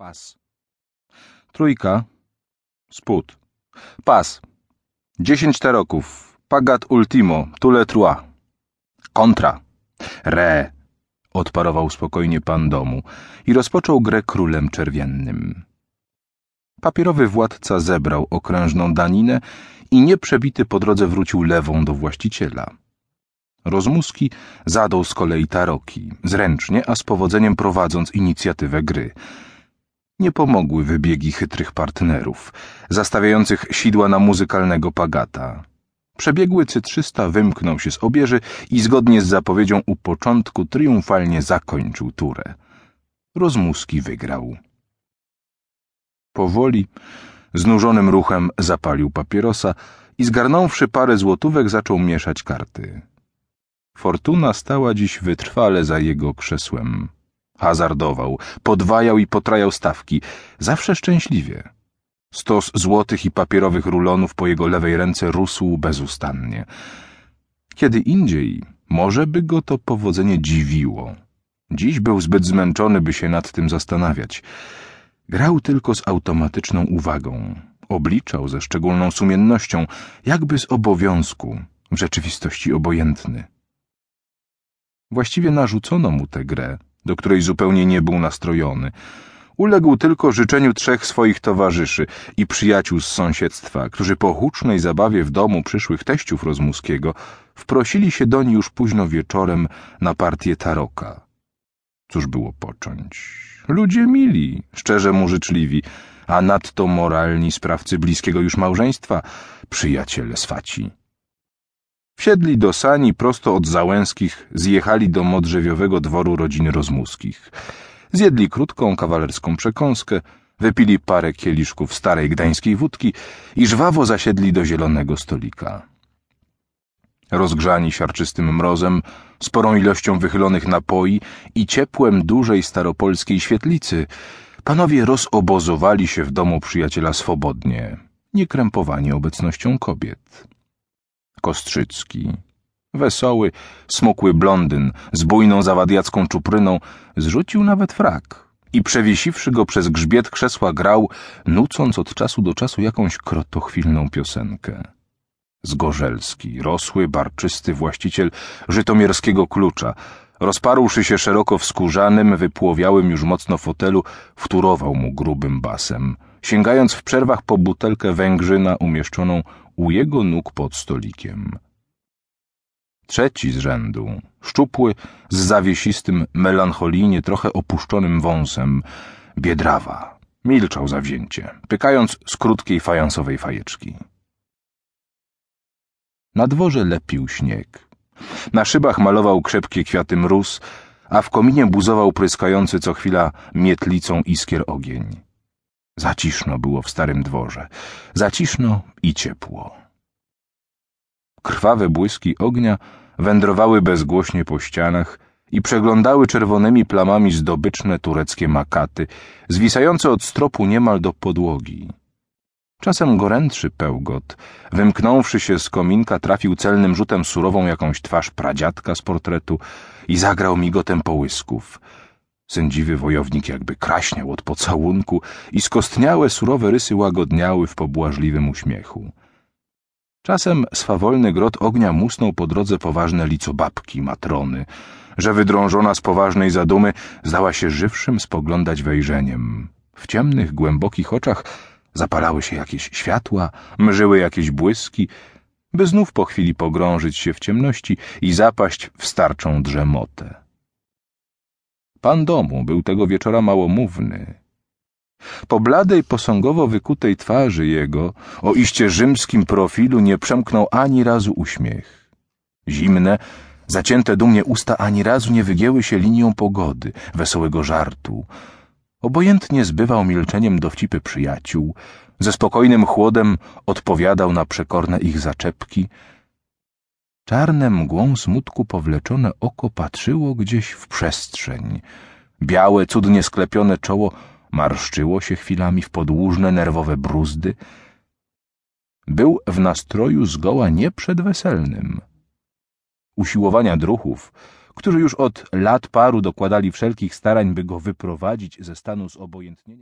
Pas. Trójka. Spód. Pas. Dziesięć teroków. Pagat ultimo. Tule trois. Kontra. Re. Odparował spokojnie pan domu i rozpoczął grę królem czerwiennym. Papierowy władca zebrał okrężną daninę i nieprzebity po drodze wrócił lewą do właściciela. Rozmuski zadał z kolei taroki, zręcznie, a z powodzeniem prowadząc inicjatywę gry. Nie pomogły wybiegi chytrych partnerów, zastawiających sidła na muzykalnego pagata. Przebiegły cytrzysta wymknął się z obieży i zgodnie z zapowiedzią u początku triumfalnie zakończył turę. Rozmuski wygrał. Powoli, znużonym ruchem zapalił papierosa i zgarnąwszy parę złotówek zaczął mieszać karty. Fortuna stała dziś wytrwale za jego krzesłem. Hazardował, podwajał i potrajał stawki, zawsze szczęśliwie. Stos złotych i papierowych rulonów po jego lewej ręce rósł bezustannie. Kiedy indziej, może by go to powodzenie dziwiło. Dziś był zbyt zmęczony, by się nad tym zastanawiać. Grał tylko z automatyczną uwagą. Obliczał ze szczególną sumiennością, jakby z obowiązku, w rzeczywistości obojętny. Właściwie narzucono mu tę grę, do której zupełnie nie był nastrojony. Uległ tylko życzeniu trzech swoich towarzyszy i przyjaciół z sąsiedztwa, którzy po hucznej zabawie w domu przyszłych teściów Rozmuskiego wprosili się doń już późno wieczorem na partię taroka. Cóż było począć? Ludzie mili, szczerze mu życzliwi, a nadto moralni sprawcy bliskiego już małżeństwa, przyjaciele swaci. Wsiedli do sani prosto od Załęskich, zjechali do modrzewiowego dworu rodziny Rozmuskich. Zjedli krótką, kawalerską przekąskę, wypili parę kieliszków starej gdańskiej wódki i żwawo zasiedli do zielonego stolika. Rozgrzani siarczystym mrozem, sporą ilością wychylonych napoi i ciepłem dużej staropolskiej świetlicy, panowie rozobozowali się w domu przyjaciela swobodnie, niekrępowani obecnością kobiet. Kostrzycki, wesoły, smukły blondyn z bujną zawadiacką czupryną, zrzucił nawet frak i przewiesiwszy go przez grzbiet krzesła grał, nucąc od czasu do czasu jakąś krotochwilną piosenkę. Zgorzelski, rosły, barczysty właściciel żytomierskiego klucza, rozparłszy się szeroko wskórzanym, wypłowiałym już mocno fotelu, wturował mu grubym basem, sięgając w przerwach po butelkę węgrzyna umieszczoną u jego nóg pod stolikiem. Trzeci z rzędu, szczupły, z zawiesistym, melancholijnie trochę opuszczonym wąsem, biedrawa, milczał zawzięcie, pykając z krótkiej fajansowej fajeczki. Na dworze lepił śnieg. Na szybach malował krzepkie kwiaty mróz, a w kominie buzował pryskający co chwila mietlicą iskier ogień. Zaciszno było w starym dworze. Zaciszno i ciepło. Krwawe błyski ognia wędrowały bezgłośnie po ścianach i przeglądały czerwonymi plamami zdobyczne tureckie makaty, zwisające od stropu niemal do podłogi. Czasem gorętszy pełgot, wymknąwszy się z kominka, trafił celnym rzutem surową jakąś twarz pradziadka z portretu i zagrał migotem połysków. Sędziwy wojownik jakby kraśniał od pocałunku i skostniałe, surowe rysy łagodniały w pobłażliwym uśmiechu. Czasem swawolny grot ognia musnął po drodze poważne lico babki, matrony, że wydrążona z poważnej zadumy zdała się żywszym spoglądać wejrzeniem. W ciemnych, głębokich oczach zapalały się jakieś światła, mżyły jakieś błyski, by znów po chwili pogrążyć się w ciemności i zapaść w starczą drzemotę. Pan domu był tego wieczora małomówny. Po bladej, posągowo wykutej twarzy jego, o iście rzymskim profilu, nie przemknął ani razu uśmiech. Zimne, zacięte dumnie usta ani razu nie wygięły się linią pogody, wesołego żartu. Obojętnie zbywał milczeniem dowcipy przyjaciół, ze spokojnym chłodem odpowiadał na przekorne ich zaczepki. Czarne mgłą smutku powleczone oko patrzyło gdzieś w przestrzeń. Białe, cudnie sklepione czoło marszczyło się chwilami w podłużne, nerwowe bruzdy. Był w nastroju zgoła nieprzedweselnym. Usiłowania druchów, którzy już od lat paru dokładali wszelkich starań, by go wyprowadzić ze stanu zobojętnienia,